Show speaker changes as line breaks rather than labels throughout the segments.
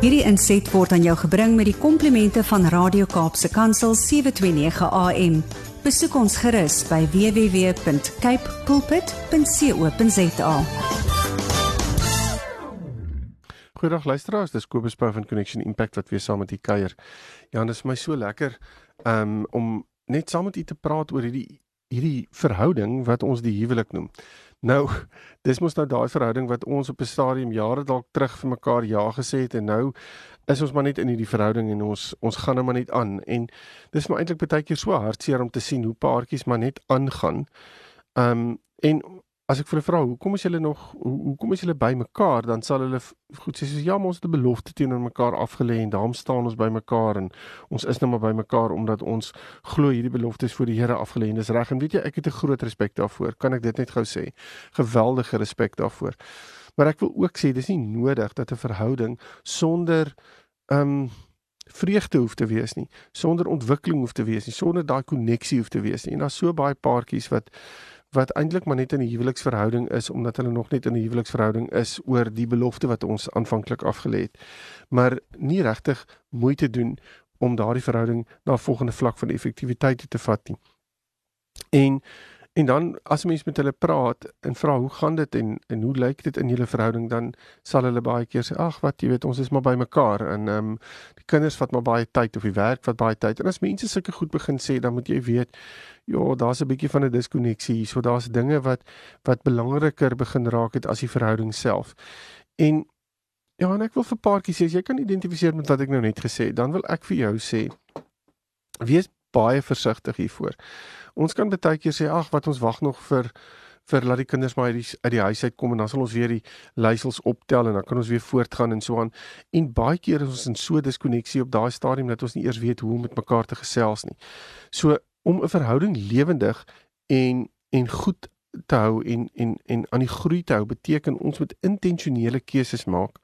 Hierdie inset word aan jou gebring met die komplimente van Radio Kaapse Kansel 729 AM. Besoek ons gerus by www.cape pulpit.co.za.
Goeiedag luisteraars, dis Kobus Pau van Connection Impact wat weer saam met u kuier. Ja, dit is my so lekker um, om net saam met u te praat oor hierdie hierdie verhouding wat ons die huwelik noem. Nou, dis mos nou daai verhouding wat ons op 'n stadium jare dalk terug vir mekaar ja gesê het en nou is ons maar net in hierdie verhouding en ons ons gaan nou maar net aan en dis maar eintlik baie keer so hartseer om te sien hoe paartjies maar net aangaan. Um, en as ek vir hulle vra hoekom is julle nog hoekom is julle by mekaar? Dan sal hulle goed sê soos ja ons het 'n belofte teenoor mekaar afgelê en daarom staan ons by mekaar en ons is nou maar by mekaar omdat ons glo hierdie beloftes voor die Here afgelê en dis reg. En weet jy ek het 'n groot respek daarvoor. Kan ek dit net gou sê? Geweldige respek daarvoor. Maar ek wil ook sê dis nie nodig dat 'n verhouding sonder ehm um, vreugde hoef te wees nie sonder ontwikkeling hoef te wees nie sonder daai koneksie hoef te wees nie. En daar's so baie paartjies wat wat eintlik maar net in 'n huweliksverhouding is omdat hulle nog net in 'n huweliksverhouding is oor die belofte wat ons aanvanklik afgelê het. Maar nie regtig moeite doen om daardie verhouding na 'n volgende vlak van effektiwiteit te vat nie. En En dan as mens met hulle praat en vra hoe gaan dit en en hoe lyk dit in julle verhouding? Dan sal hulle baie keer sê ag wat jy weet ons is maar by mekaar en ehm um, die kinders vat maar baie tyd of die werk vat baie tyd. En as mense sulke goed begin sê dan moet jy weet ja daar's 'n bietjie van 'n diskonneksie hier so daar's dinge wat wat belangriker begin raak het as die verhouding self. En ja en ek wil vir paartjies sê as jy kan identifiseer met wat ek nou net gesê het dan wil ek vir jou sê wees baie versigtig hiervoor. Ons kan baie keer sê ag wat ons wag nog vir vir laat die kinders maar uit die uit die huis uit kom en dan sal ons weer die leiersels optel en dan kan ons weer voortgaan en so aan. En baie keer is ons in so diskonneksie op daai stadium dat ons nie eers weet hoe om met mekaar te gesels nie. So om 'n verhouding lewendig en en goed te hou en en en aan die groei te hou beteken ons moet intentionele keuses maak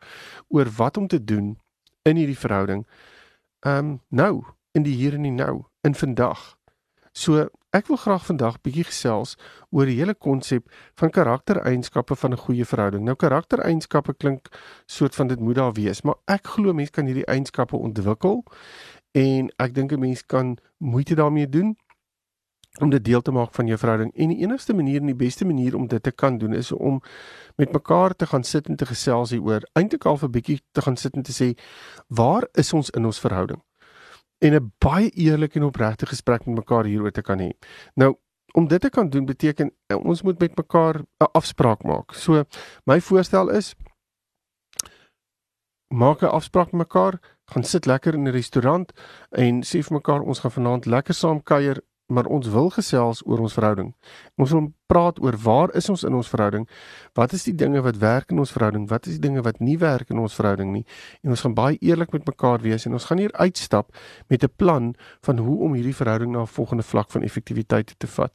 oor wat om te doen in hierdie verhouding. Ehm um, nou in die hier en die nou in vandag. So ek wil graag vandag bietjie gesels oor die hele konsep van karaktereienskappe van 'n goeie verhouding. Nou karaktereienskappe klink soort van dit moet daar wees, maar ek glo mense kan hierdie eienskappe ontwikkel en ek dink 'n mens kan moeite daarmee doen om dit deel te maak van jou verhouding. En die enigste manier en die beste manier om dit te kan doen is om met mekaar te gaan sit en te gesels hieroor. Eintlik al vir bietjie te gaan sit en te sê, waar is ons in ons verhouding? En 'n baie eerlike en opregte gesprek met mekaar hieroor te kan hê. Nou, om dit te kan doen beteken eh, ons moet met mekaar 'n afspraak maak. So, my voorstel is maak 'n afspraak met mekaar, gaan sit lekker in 'n restaurant en sê vir mekaar ons gaan vanaand lekker saam kuier maar ons wil gesels oor ons verhouding. Ons wil praat oor waar is ons in ons verhouding? Wat is die dinge wat werk in ons verhouding? Wat is die dinge wat nie werk in ons verhouding nie? En ons gaan baie eerlik met mekaar wees en ons gaan hier uitstap met 'n plan van hoe om hierdie verhouding na 'n volgende vlak van effektiwiteit te vat.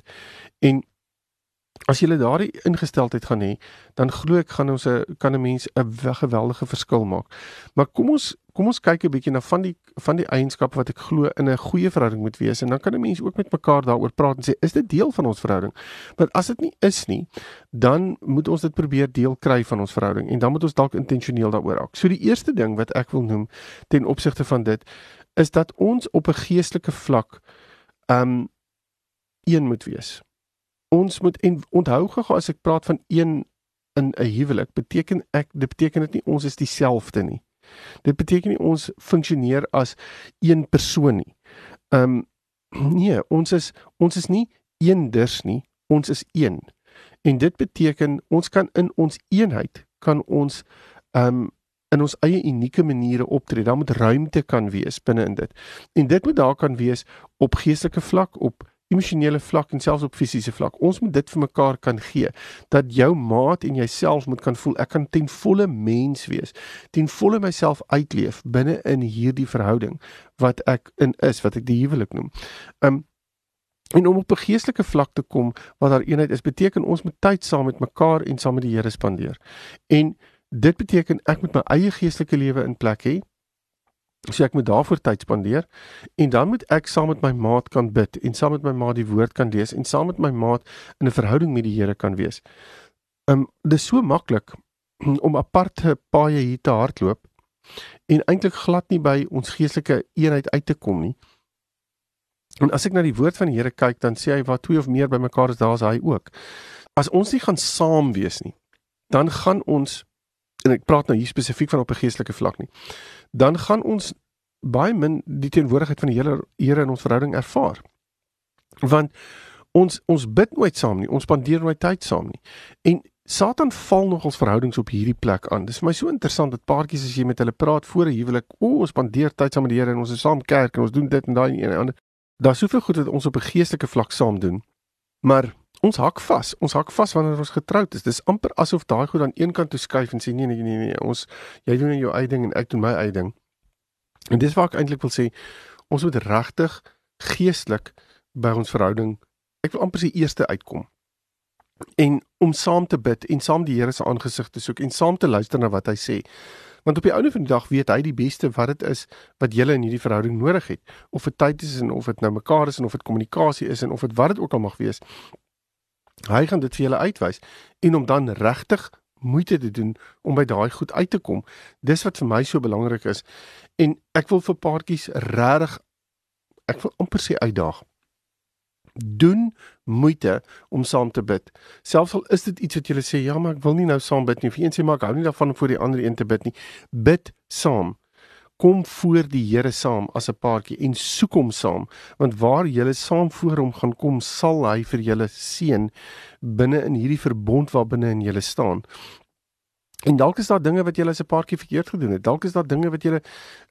En As jy daardie ingesteldheid gaan hê, dan glo ek gaan ons 'n kan 'n mens 'n geweldige verskil maak. Maar kom ons kom ons kyk 'n bietjie na van die van die eienskappe wat ek glo in 'n goeie verhouding moet wees en dan kan 'n mens ook met mekaar daaroor praat en sê is dit deel van ons verhouding? Want as dit nie is nie, dan moet ons dit probeer deel kry van ons verhouding en dan moet ons dalk intentioneel daaroor raak. So die eerste ding wat ek wil noem ten opsigte van dit is dat ons op 'n geestelike vlak um een moet wees ons moet onthou gou as ek praat van een in 'n huwelik beteken ek dit beteken dit nie ons is dieselfde nie. Dit beteken nie ons funksioneer as een persoon nie. Ehm um, nee, ons is ons is nie eenders nie, ons is een. En dit beteken ons kan in ons eenheid kan ons ehm um, in ons eie unieke maniere optree. Daar moet ruimte kan wees binne in dit. En dit moet daar kan wees op geestelike vlak, op emosionele vlak en selfs op fisiese vlak. Ons moet dit vir mekaar kan gee dat jou maat en jouself moet kan voel ek kan ten volle mens wees, ten volle myself uitleef binne in hierdie verhouding wat ek in is, wat ek die huwelik noem. Um en om op 'n geestelike vlak te kom waar daar eenheid is, beteken ons moet tyd saam met mekaar en saam met die Here spandeer. En dit beteken ek moet my eie geestelike lewe in plek hê So ek moet daarvoor tyd spandeer en dan moet ek saam met my maat kan bid en saam met my maat die woord kan lees en saam met my maat in 'n verhouding met die Here kan wees. Um dis so maklik om aparte paaie hier te hardloop en eintlik glad nie by ons geestelike eenheid uit te kom nie. En as ek na die woord van die Here kyk, dan sê hy wat twee of meer bymekaar is, daar is hy ook. As ons nie gaan saam wees nie, dan gaan ons en ek praat nou hier spesifiek van op 'n geestelike vlak nie. Dan gaan ons baie min die teenwoordigheid van die Here Here in ons verhouding ervaar. Want ons ons bid nooit saam nie, ons spandeer nooit tyd saam nie. En Satan val nog ons verhoudings op hierdie plek aan. Dis vir my so interessant dat paartjies as jy met hulle praat voor 'n huwelik, o, ons spandeer tyd saam met die Here en ons is saam kerk en ons doen dit en daai en ander. Daar's soveel goed wat ons op 'n geestelike vlak saam doen. Maar ons hak vas. Ons hak vas wanneer ons getroud is. Dis amper asof daai goed aan een kant toe skuif en sê nee nee nee nee, ons jy doen jou eie ding en ek doen my eie ding. En dis wat ek eintlik wil sê, ons moet regtig geestelik by ons verhouding ek wil amper sê eerste uitkom en om saam te bid en saam die Here se aangesig te soek en saam te luister na wat hy sê. Want op die einde van die dag weet hy die beste wat dit is wat julle in hierdie verhouding nodig het. Of dit tyd is en of dit nou mekaar is en of dit kommunikasie is en of dit wat dit ook al mag wees. Hy gaan dit vir julle uitwys en om dan regtig moeite te doen om by daai goed uit te kom. Dis wat vir my so belangrik is. En ek wil vir paartjies regtig ek wil amper sê uitdaag doen moeite om saam te bid. Selfs al is dit iets wat jy sê, ja, maar ek wil nie nou saam bid nie. Of een sê maar ek hou nie daarvan om voor die ander een te bid nie. Bid saam. Kom voor die Here saam as 'n paartjie en soek hom saam, want waar julle saam voor hom gaan kom, sal hy vir julle seën binne in hierdie verbond waar binne in julle staan. En dalk is daar dinge wat jy as 'n paartjie verkeerd gedoen het. Dalk is daar dinge wat jy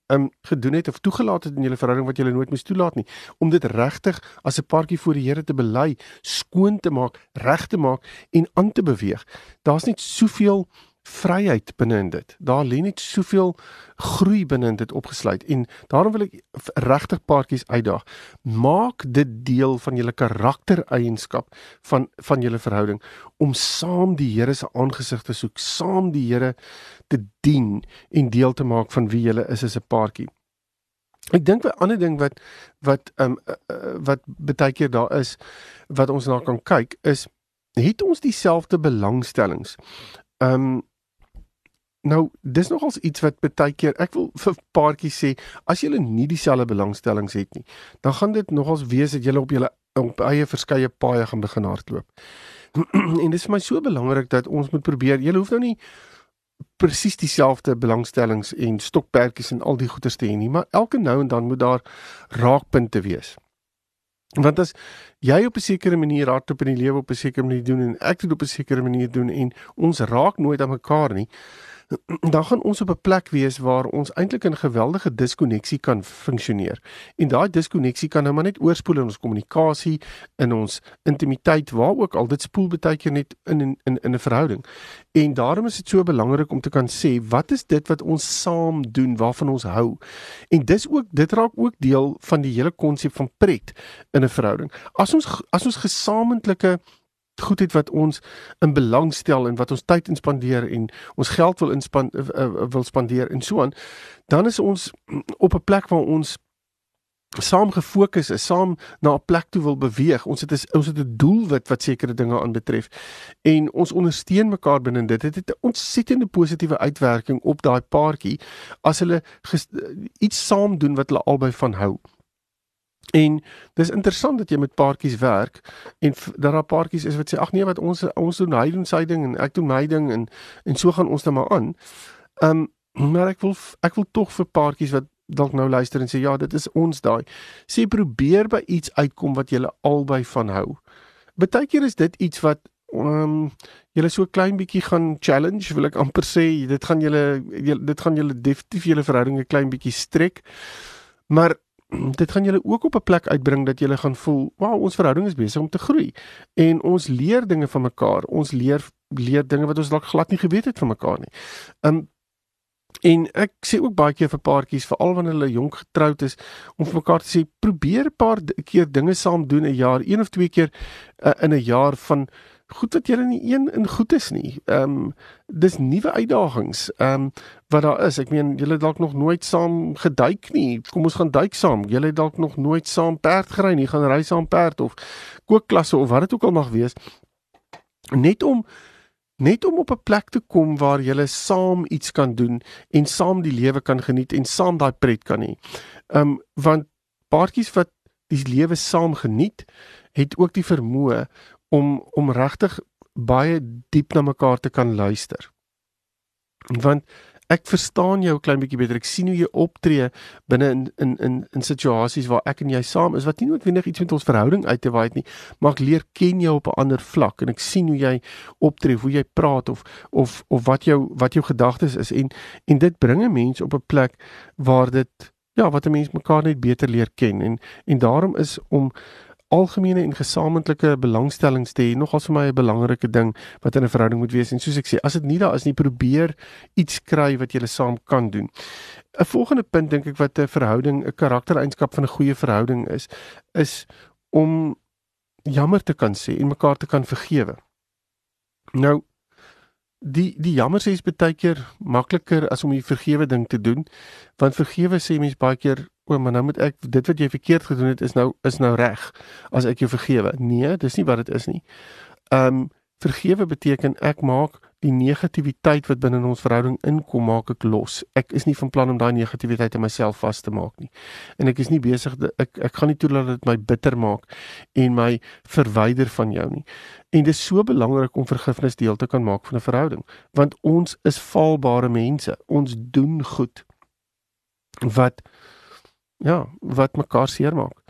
um gedoen het of toegelaat het in julle verhouding wat jy nooit moes toelaat nie. Om dit regtig as 'n paartjie voor die Here te bely, skoon te maak, reg te maak en aan te beweeg. Daar's net soveel vryheid binne in dit. Daar lê net soveel groei binne in dit opgesluit en daarom wil ek regtig paartjies uitdaag. Maak dit deel van julle karaktereienskap van van julle verhouding om saam die Here se aangesig te soek, saam die Here te dien en deel te maak van wie julle is as 'n paartjie. Ek dink 'n ander ding wat wat ehm um, wat baie keer daar is wat ons na kan kyk is het ons dieselfde belangstellings. Ehm um, Nou, dis nogals iets wat baie keer ek wil vir paartjies sê, as julle nie dieselfde belangstellings het nie, dan gaan dit nogals wees dat julle op julle eie verskeie paaie gaan begin hardloop. en dis vir my so belangrik dat ons moet probeer. Julle hoef nou nie presies dieselfde belangstellings en stokperdjies en al die goeders te hê nie, maar elke nou en dan moet daar raakpunte wees. Want as jy op 'n sekere manier hardloop in die lewe op 'n sekere manier doen en ek dit op 'n sekere manier doen en ons raak nooit aan mekaar nie, dan gaan ons op 'n plek wees waar ons eintlik 'n geweldige diskonneksie kan funksioneer. En daai diskonneksie kan nou maar net oorspoel in ons kommunikasie, in ons intimiteit, waar ook al dit spoel baie keer net in in in 'n verhouding. En daarom is dit so belangrik om te kan sê, wat is dit wat ons saam doen waarvan ons hou? En dis ook dit raak ook deel van die hele konsep van pret in 'n verhouding. As ons as ons gesamentlike goedheid wat ons in belang stel en wat ons tyd inspandeer en ons geld wil inspan uh, wil spandeer en so aan dan is ons op 'n plek waar ons saam gefokus is, saam na 'n plek toe wil beweeg. Ons het is, ons het 'n doelwit wat sekere dinge aanbetref en ons ondersteun mekaar binne dit. Dit het 'n ontsettende positiewe uitwerking op daai paartjie as hulle iets saam doen wat hulle albei van hou. En dis interessant dat jy met paartjies werk en dat daar paartjies is wat sê ag nee wat ons ons doen hy doen sy ding en ek doen my ding en en so gaan ons net maar aan. Ehm um, maar ek wil ek wil tog vir paartjies wat dalk nou luister en sê ja, dit is ons daai. Sê probeer by iets uitkom wat julle albei van hou. Partykeer is dit iets wat ehm um, julle so klein bietjie gaan challenge, wil ek amper sê, dit gaan julle dit gaan julle definitief julle verhouding 'n klein bietjie strek. Maar dit gaan julle ook op 'n plek uitbring dat julle gaan voel, "Wow, ons verhouding is besig om te groei." En ons leer dinge van mekaar. Ons leer leer dinge wat ons dalk glad nie geweet het van mekaar nie. Um en ek sê ook baie keer vir paartjies, veral wanneer hulle jonk getroud is, om vir mekaar te sê, "Probeer 'n paar keer dinge saam doen 'n jaar, een of twee keer uh, in 'n jaar van goed wat julle nie een in goed is nie. Ehm um, dis nuwe uitdagings. Ehm um, wat daar is. Ek meen julle dalk nog nooit saam geduik nie. Kom ons gaan duik saam. Julle dalk nog nooit saam perd gery nie. Gaan ry saam perd of kookklasse of wat dit ook al mag wees. Net om net om op 'n plek te kom waar jy saam iets kan doen en saam die lewe kan geniet en saam daai pret kan hê. Um want paartjies wat die lewe saam geniet, het ook die vermoë om om regtig baie diep na mekaar te kan luister. Want ek verstaan jou klein bietjie beter. Ek sien hoe jy optree binne in in in in situasies waar ek en jy saam is wat nie noodwendig iets met ons verhouding uit te waai het nie, maar ek leer ken jou op 'n ander vlak en ek sien hoe jy optree, hoe jy praat of of of wat jou wat jou gedagtes is en en dit bring 'n mens op 'n plek waar dit ja, wat 'n mens mekaar net beter leer ken en en daarom is om algemene en gesamentlike belangstellings te hê nogals vir my 'n belangrike ding wat in 'n verhouding moet wees en soos ek sê as dit nie daar is nie probeer iets kry wat julle saam kan doen. 'n Volgende punt dink ek wat 'n verhouding 'n karaktereienskap van 'n goeie verhouding is is om jammer te kan sê en mekaar te kan vergewe. Nou die die jammer sê is baie keer makliker as om die vergewe ding te doen want vergewe sê mens baie keer o, maar nou moet ek dit wat jy verkeerd gedoen het is nou is nou reg as ek jou vergewe. Nee, dis nie wat dit is nie. Um, vergewe beteken ek maak die negativiteit wat binne in ons verhouding inkom maak ek los. Ek is nie van plan om daai negativiteit in myself vas te maak nie. En ek is nie besig ek ek gaan nie toelaat dat dit my bitter maak en my verwyder van jou nie. En dit is so belangrik om vergifnis deel te kan maak van 'n verhouding want ons is faalbare mense. Ons doen goed wat ja, wat mekaar seermaak.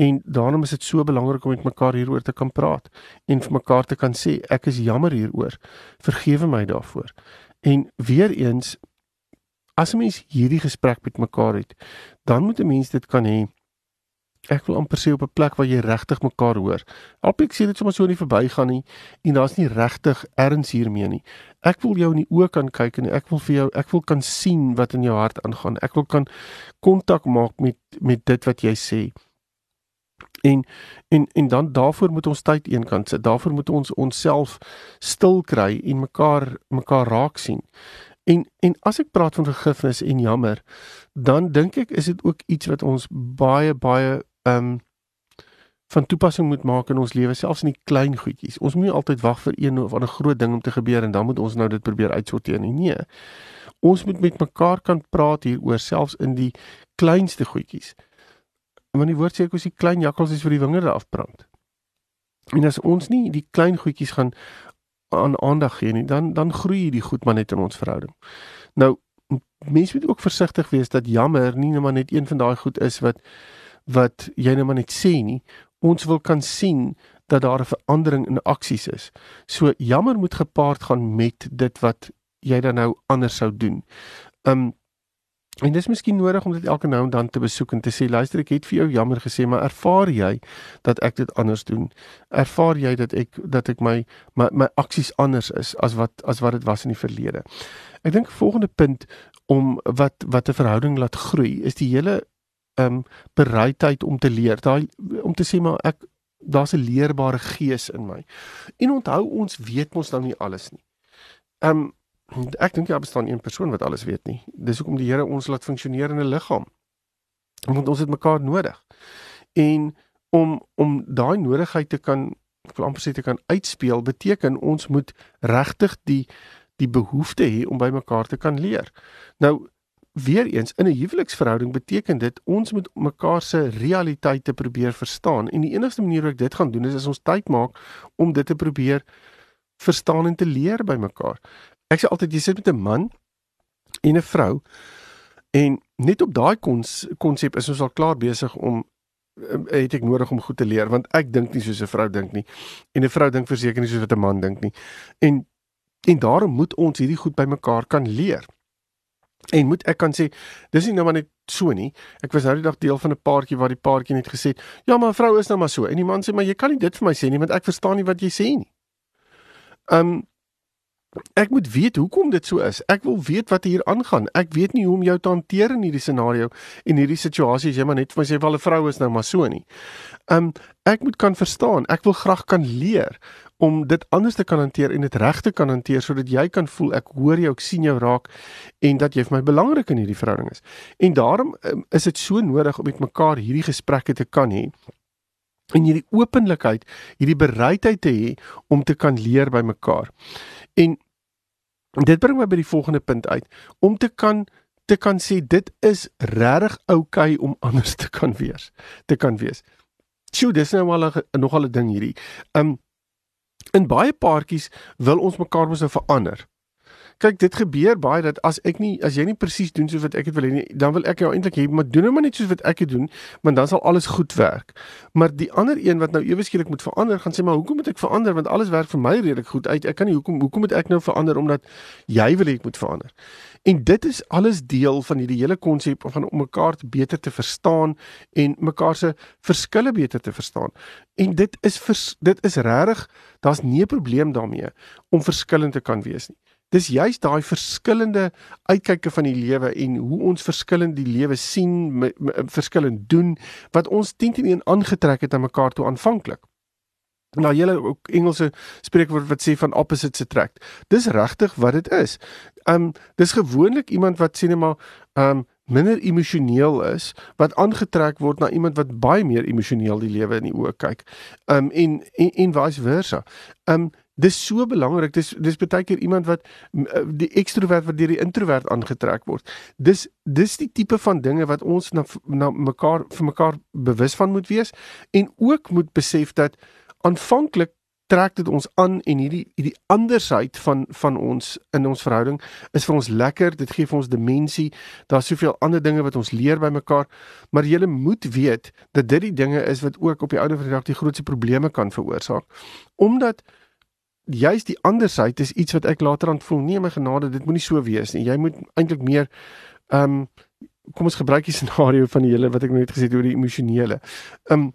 En daarom is dit so belangrik om met mekaar hieroor te kan praat en vir mekaar te kan sê ek is jammer hieroor. Vergewe my daarvoor. En weer eens as 'n mens hierdie gesprek met mekaar het, dan moet 'n mens dit kan hê ek wil amper sê op 'n plek waar jy regtig mekaar hoor. Alpiek sê dit sommer so nie verbygaan nie en daar's nie regtig erns hiermee nie. Ek wil jou in die oë kan kyk en ek wil vir jou ek wil kan sien wat in jou hart aangaan. Ek wil kan kontak maak met met dit wat jy sê. En en en dan daarvoor moet ons tyd eenkant sit. Daarvoor moet ons onsself stil kry en mekaar mekaar raak sien. En en as ek praat van vergifnis en jammer, dan dink ek is dit ook iets wat ons baie baie ehm um, van toepassing moet maak in ons lewe selfs in die klein goedjies. Ons moet nie altyd wag vir een of ander groot ding om te gebeur en dan moet ons nou dit probeer uitsorteer nie. Nee. Ons moet met mekaar kan praat hieroor selfs in die kleinste goedjies. Want die woord sê ek is die klein jakkals is vir die wingerde afbrand. En as ons nie die klein goedjies gaan aan aandag gee nie, dan dan groei hierdie goed maar net in ons verhouding. Nou mense moet ook versigtig wees dat jammer nie net maar net een van daai goed is wat wat jy net maar net sê nie. Ons wil kan sien dat daar 'n verandering in aksies is. So jammer moet gepaard gaan met dit wat jy dan nou anders sou doen. Um en dis miskien nodig om dit elke nou en dan te besoek en te sê luister ek het vir jou jammer gesê maar ervaar jy dat ek dit anders doen? Ervaar jy dat ek dat ek my my, my aksies anders is as wat as wat dit was in die verlede? Ek dink volgende punt om wat wat 'n verhouding laat groei is die hele ehm um, bereidheid om te leer. Daai om te sê maar ek daar's 'n leerbare gees in my. En onthou ons weet mos nou nie alles nie. Ehm um, ek dink daar bestaan een persoon wat alles weet nie. Dis hoekom die Here ons laat funksioneer in 'n liggaam. Want ons het mekaar nodig. En om om daai nodigheid te kan ek wil amper sê te kan uitspeel beteken ons moet regtig die die behoefte hê om by mekaar te kan leer. Nou weer eens in 'n huweliksverhouding beteken dit ons moet mekaar se realiteite probeer verstaan en die enigste manier hoe ek dit gaan doen is as ons tyd maak om dit te probeer verstaan en te leer by mekaar. Ek sê altyd jy sit met 'n man en 'n vrou en net op daai konsep is ons al klaar besig om eh, het ek nodig om goed te leer want ek dink nie soos 'n vrou dink nie en 'n vrou dink verseker nie soos wat 'n man dink nie. En En daarom moet ons hierdie goed bymekaar kan leer. En moet ek kan sê, dis nie nou maar net so nie. Ek was nou die dag deel van 'n paartjie waar die paartjie net gesê het, "Ja, maar vrou is nou maar so." En die man sê, "Maar jy kan nie dit vir my sê nie, want ek verstaan nie wat jy sê nie." Um ek moet weet hoekom dit so is. Ek wil weet wat hier aangaan. Ek weet nie hoe om jou te hanteer in hierdie scenario en hierdie situasie as jy maar net vir my sê, "Wel 'n vrou is nou maar so nie." Um ek moet kan verstaan. Ek wil graag kan leer om dit anders te kan hanteer en dit reg te kan hanteer sodat jy kan voel ek hoor jou, ek sien jou raak en dat jy vir my belangrik in hierdie verhouding is. En daarom um, is dit so nodig om met mekaar hierdie gesprekke te kan hê en hierdie openlikheid, hierdie bereidheid te hê om te kan leer by mekaar. En dit bring my by die volgende punt uit om te kan te kan sê dit is regtig oukei okay om anders te kan wees. Te kan wees. Sjoe, dis nou al 'n nogal 'n ding hierdie. Um in baie paartjies wil ons mekaar mos nou verander kyk dit gebeur baie dat as ek nie as jy nie presies doen soos wat ek dit wil hê nie, dan wil ek jou eintlik hê maar doen nou maar net soos wat ek dit doen, want dan sal alles goed werk. Maar die ander een wat nou ewe skielik moet verander, gaan sê maar hoekom moet ek verander want alles werk vir my redelik goed uit. Ek kan nie hoekom hoekom moet ek nou verander omdat jy wil hê ek moet verander. En dit is alles deel van hierdie hele konsep van om mekaar beter te verstaan en mekaar se verskille beter te verstaan. En dit is vers, dit is regtig, daar's nie 'n probleem daarmee om verskillend te kan wees nie. Dis juist daai verskillende uitkyke van die lewe en hoe ons verskillend die lewe sien, verskillend doen wat ons teen teen een aangetrek het aan mekaar toe aanvanklik. Nou julle ook Engelse spreekwoord wat sê van opposites attract. Dis regtig wat dit is. Um dis gewoonlik iemand wat sê net maar um minder emosioneel is wat aangetrek word na iemand wat baie meer emosioneel die lewe in die oë kyk. Um en en, en vice versa. Um Dis so belangrik. Dis dis baie keer iemand wat eh, die ekstrovert wat deur die introvert aangetrek word. Dis dis die tipe van dinge wat ons na na mekaar vir mekaar bewus van moet wees en ook moet besef dat aanvanklik trek dit ons aan en hierdie hierdie andersheid van van ons in ons verhouding is vir ons lekker. Dit gee vir ons dimensie. Daar's soveel ander dinge wat ons leer by mekaar, maar jy moet weet dat dit die dinge is wat ook op die ouer van die dag die grootste probleme kan veroorsaak. Omdat juist die ander sy is iets wat ek later aan voel nee my genade dit moenie so wees nie jy moet eintlik meer ehm um, kom ons gebruik die scenario van die hele wat ek net gesê het oor die emosionele ehm um,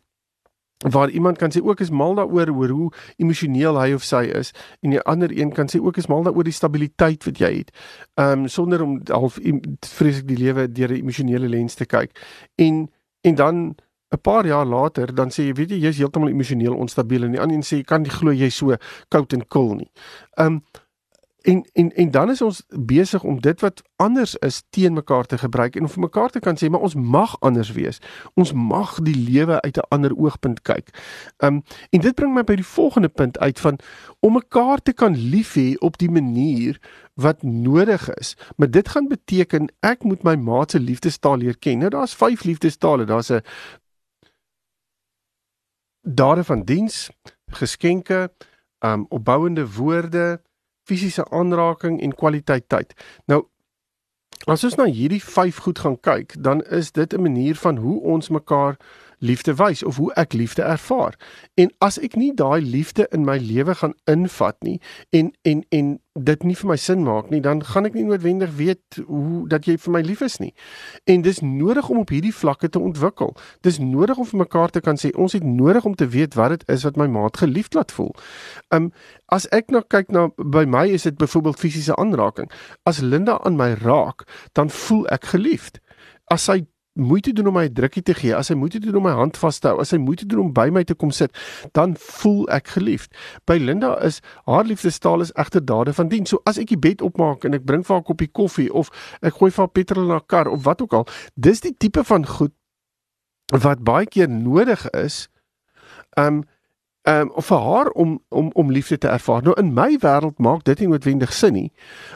waar iemand kan sê ook is mal daaroor oor hoe emosioneel hy of sy is en die ander een kan sê ook is mal daaroor die stabiliteit wat jy het. Ehm um, sonder om half vreeslik die lewe deur 'n emosionele lens te kyk. En en dan 'n paar jaar later dan sê jy weet jy jy's heeltemal emosioneel onstabiel en die ander een sê jy kan nie glo jy so koud en kil nie. Um en en en dan is ons besig om dit wat anders is teen mekaar te gebruik en vir mekaar te kan sê maar ons mag anders wees. Ons mag die lewe uit 'n ander oogpunt kyk. Um en dit bring my by die volgende punt uit van om mekaar te kan lief hê op die manier wat nodig is. Maar dit gaan beteken ek moet my maat se liefdestaal leer ken. Nou daar's 5 liefdestale. Daar's 'n dade van diens, geskenke, um opbouende woorde, fisiese aanraking en kwaliteit tyd. Nou as ons na hierdie 5 goed gaan kyk, dan is dit 'n manier van hoe ons mekaar liefde wys of hoe ek liefde ervaar. En as ek nie daai liefde in my lewe gaan invat nie en en en dit nie vir my sin maak nie, dan gaan ek nie noodwendig weet hoe dat jy vir my lief is nie. En dis nodig om op hierdie vlakke te ontwikkel. Dis nodig om vir mekaar te kan sê ons het nodig om te weet wat dit is wat my maat geliefd laat voel. Um as ek nou kyk na by my is dit byvoorbeeld fisiese aanraking. As Linda aan my raak, dan voel ek geliefd. As sy moeite doen om my 'n drukkie te gee, as hy moeite doen om my hand vas te hou, as hy moeite doen om by my te kom sit, dan voel ek geliefd. By Linda is haar liefdestaal is egter dade van diens. So as ek die bed opmaak en ek bring vir haar 'n koppie koffie of ek gooi vir haar petrol in haar kar of wat ook al, dis die tipe van goed wat baie keer nodig is. Um um vir haar om om om liefde te ervaar. Nou in my wêreld maak dit nie noodwendig sin nie,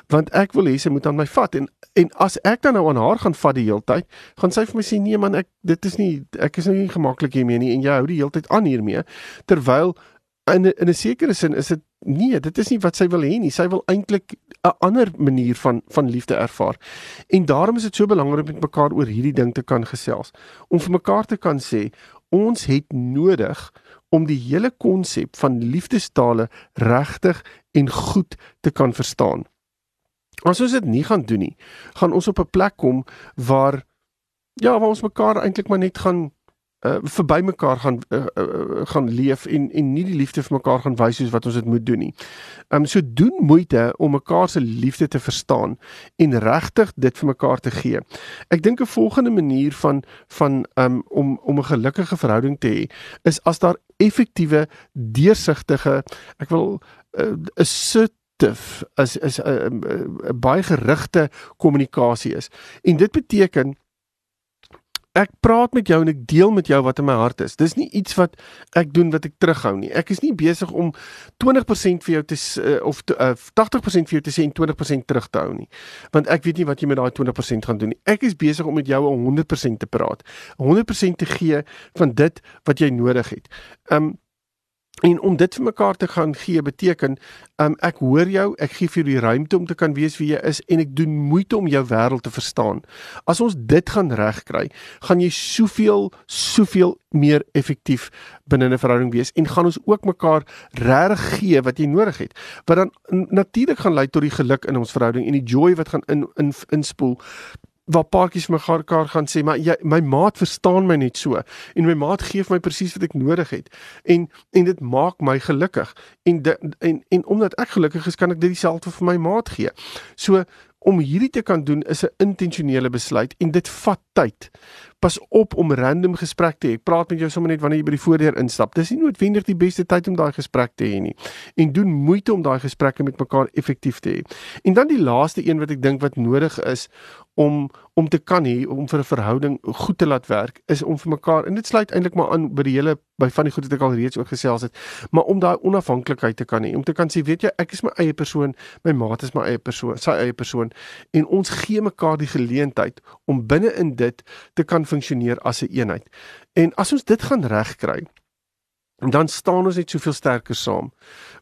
want ek wil hê sy moet aan my vat en en as ek dan nou aan haar gaan vat die hele tyd, gaan sy vir my sê nee man, ek dit is nie ek is nou nie gemaklik hiermee nie en jy hou die hele tyd aan hiermee terwyl in in 'n sekere sin is dit nee, dit is nie wat sy wil hê nie. Sy wil eintlik 'n ander manier van van liefde ervaar. En daarom is dit so belangrik om met mekaar oor hierdie ding te kan gesels, om vir mekaar te kan sê ons het nodig om die hele konsep van liefdestale regtig en goed te kan verstaan. As ons dit nie gaan doen nie, gaan ons op 'n plek kom waar ja, waar ons mekaar eintlik maar net gaan uh verby mekaar gaan uh, uh, gaan leef en en nie die liefde vir mekaar gaan wys soos wat ons dit moet doen nie. Um so doen moeite om mekaar se liefde te verstaan en regtig dit vir mekaar te gee. Ek dink 'n volgende manier van van um om om 'n gelukkige verhouding te hê is as daar effektiewe deursigtige ek wil 'n uh, assertive is is 'n uh, uh, baie gerigte kommunikasie is. En dit beteken ek praat met jou en ek deel met jou wat in my hart is. Dis nie iets wat ek doen wat ek terughou nie. Ek is nie besig om 20% vir jou te uh, of te, uh, 80% vir jou te sê en 20% terug te hou nie. Want ek weet nie wat jy met daai 20% gaan doen nie. Ek is besig om met jou 100% te praat. 100% te gee van dit wat jy nodig het. Um En om dit vir mekaar te gaan gee beteken, um, ek hoor jou, ek gee vir jou die ruimte om te kan wees wie jy is en ek doen moeite om jou wêreld te verstaan. As ons dit gaan regkry, gaan jy soveel soveel meer effektief binne 'n verhouding wees en gaan ons ook mekaar regtig gee wat jy nodig het. Wat dan natuurlik gaan lei tot die geluk in ons verhouding en die joy wat gaan in in inspoel waar paartjies mekaar gaan sê maar jy my maat verstaan my net so en my maat gee my presies wat ek nodig het en en dit maak my gelukkig en de, en en omdat ek gelukkig is kan ek dit dieselfde vir my maat gee. So om hierdie te kan doen is 'n intentionele besluit en dit vat tyd. Pas op om random gesprek te hê. Praat met jou sommer net wanneer jy by die voordeur instap. Dis nie noodwendig die beste tyd om daai gesprek te hê nie. En doen moeite om daai gesprekke met mekaar effektief te hê. En dan die laaste een wat ek dink wat nodig is om om te kan hê om vir 'n verhouding goed te laat werk is om vir mekaar en dit sluit eintlik maar aan by die hele by van die goed wat ek al reeds oor gesels het, maar om daai onafhanklikheid te kan hê, om te kan sê weet jy ek is my eie persoon, my maat is my eie persoon, sy eie persoon en ons gee mekaar die geleentheid om binne in dit te kan funksioneer as 'n een eenheid. En as ons dit gaan regkry, dan staan ons net soveel sterker saam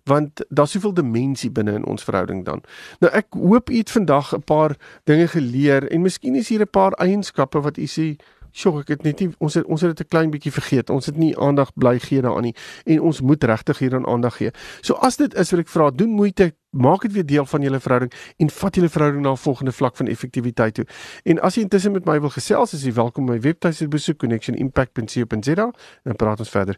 want daar's soveel dimensie binne in ons verhouding dan. Nou ek hoop u het vandag 'n paar dinge geleer en miskien is hier 'n paar eienskappe wat u sê Sjoe, ek het net nie ons het ons het dit 'n klein bietjie vergeet. Ons het nie aandag bly gee daaraan nie en ons moet regtig hieraan aandag gee. So as dit is wat ek vra, doen moeite, maak dit weer deel van julle verhouding en vat julle verhouding na 'n volgende vlak van effektiwiteit toe. En as jy intussen met my wil gesels, is jy welkom om my webtuiste te besoek connectionimpact.co.za en praat ons verder.